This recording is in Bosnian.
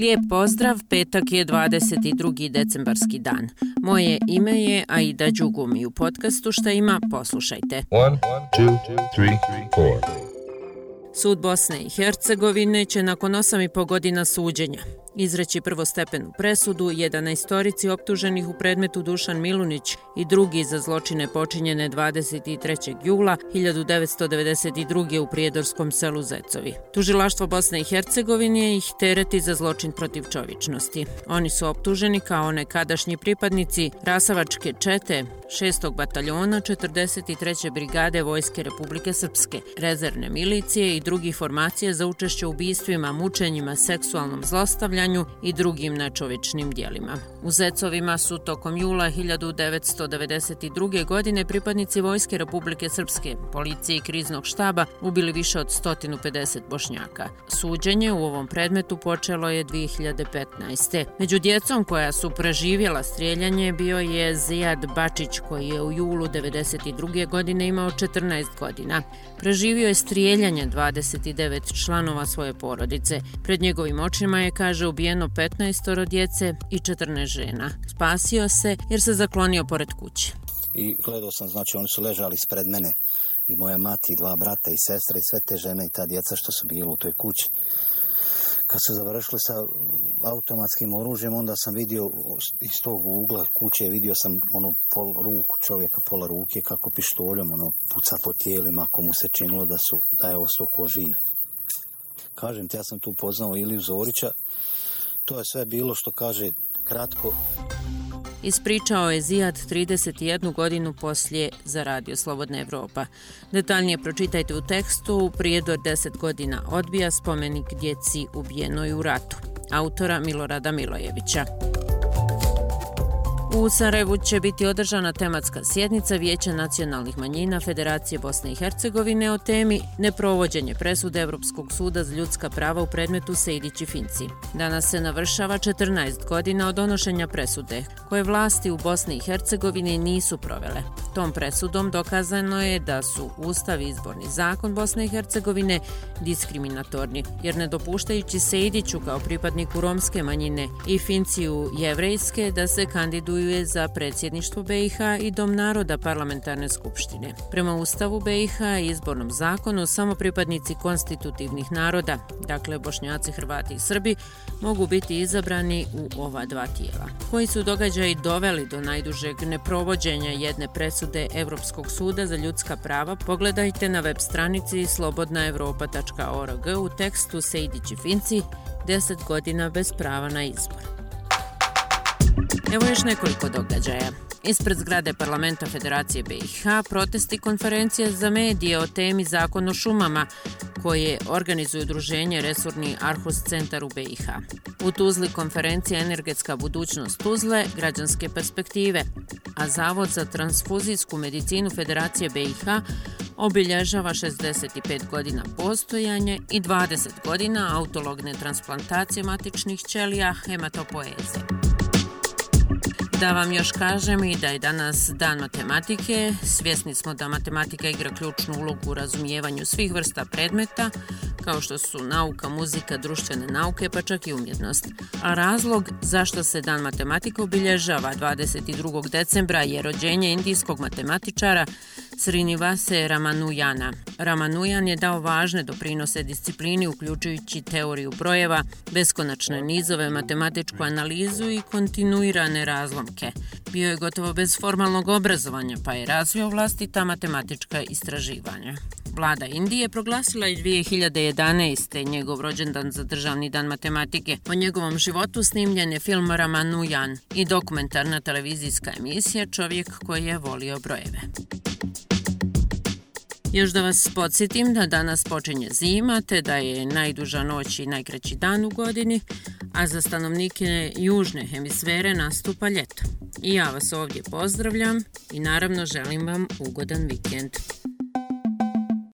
Lijep pozdrav, petak je 22. decembarski dan. Moje ime je Aida Đugumi u podcastu Šta ima, poslušajte. One, two, three, Sud Bosne i Hercegovine će nakon 8,5 godina suđenja izreći prvostepenu presudu 11 istorici optuženih u predmetu Dušan Milunić i drugi za zločine počinjene 23. jula 1992. u Prijedorskom selu Zecovi. Tužilaštvo Bosne i Hercegovine ih tereti za zločin protiv čovičnosti. Oni su optuženi kao nekadašnji pripadnici Rasavačke čete 6. bataljona 43. brigade Vojske Republike Srpske, rezervne milicije i drugih formacija za učešće u ubistvima, mučenjima, seksualnom zlostavljanju i drugim nečovečnim dijelima. U Zecovima su tokom jula 1992. godine pripadnici Vojske Republike Srpske, policije i kriznog štaba ubili više od 150 bošnjaka. Suđenje u ovom predmetu počelo je 2015. Među djecom koja su preživjela strijeljanje bio je Zijad Bačić koji je u julu 1992. godine imao 14 godina. Preživio je strijeljanje 29 članova svoje porodice. Pred njegovim očima je, kaže, ubijeno 15 djece i 14 žena. Spasio se jer se zaklonio pored kuće. I gledao sam, znači oni su ležali ispred mene i moja mati, dva brata i sestra i sve te žene i ta djeca što su bili u toj kući kad su završili sa automatskim oružjem, onda sam vidio iz tog ugla kuće, vidio sam ono pol ruku čovjeka, pola ruke, kako pištoljom ono puca po tijelima, ako mu se činilo da, su, da je ostao ko živ. Kažem ti, ja sam tu poznao Iliju Zorića, to je sve bilo što kaže kratko, Ispričao je Zijad 31 godinu poslije za Radio Slobodna Evropa. Detaljnije pročitajte u tekstu Prijedor 10 godina odbija spomenik djeci ubijenoj u ratu. Autora Milorada Milojevića. U Sarajevu će biti održana tematska sjednica Vijeća nacionalnih manjina Federacije Bosne i Hercegovine o temi neprovođenje presude Evropskog suda za ljudska prava u predmetu Sejdić i Finci. Danas se navršava 14 godina od donošenja presude, koje vlasti u Bosni i Hercegovini nisu provele. Tom presudom dokazano je da su Ustav i izborni zakon Bosne i Hercegovine diskriminatorni, jer ne dopuštajući Sejdiću kao pripadniku romske manjine i Finciju jevrejske da se kandiduju kandiduje za predsjedništvo BiH i Dom naroda parlamentarne skupštine. Prema Ustavu BiH i izbornom zakonu, samo pripadnici konstitutivnih naroda, dakle Bošnjaci, Hrvati i Srbi, mogu biti izabrani u ova dva tijela. Koji su događaji doveli do najdužeg neprovođenja jedne presude Evropskog suda za ljudska prava, pogledajte na web stranici slobodnaevropa.org u tekstu Sejdići Finci 10 godina bez prava na izbor. Evo još nekoliko događaja. Ispred zgrade parlamenta Federacije BiH protesti konferencije za medije o temi Zakon o šumama koje organizuje udruženje Resurni Arhus Centar u BiH. U Tuzli konferencija Energetska budućnost Tuzle, građanske perspektive, a Zavod za transfuzijsku medicinu Federacije BiH obilježava 65 godina postojanja i 20 godina autologne transplantacije matičnih ćelija hematopoeze. Da vam još kažem i da je danas dan matematike. Svjesni smo da matematika igra ključnu ulogu u razumijevanju svih vrsta predmeta, kao što su nauka, muzika, društvene nauke, pa čak i umjetnost. A razlog zašto se dan matematike obilježava 22. decembra je rođenje indijskog matematičara Srinivase Ramanujana. Ramanujan je dao važne doprinose disciplini, uključujući teoriju brojeva, beskonačne nizove, matematičku analizu i kontinuirane razlomke. Bio je gotovo bez formalnog obrazovanja, pa je razvio vlastita matematička istraživanja. Vlada Indije proglasila je 2011. njegov rođendan za državni dan matematike. O njegovom životu snimljen je film Ramanujan i dokumentarna televizijska emisija Čovjek koji je volio brojeve. Još da vas podsjetim da danas počinje zima, te da je najduža noć i najkraći dan u godini, a za stanovnike južne hemisfere nastupa ljeto. I ja vas ovdje pozdravljam i naravno želim vam ugodan vikend.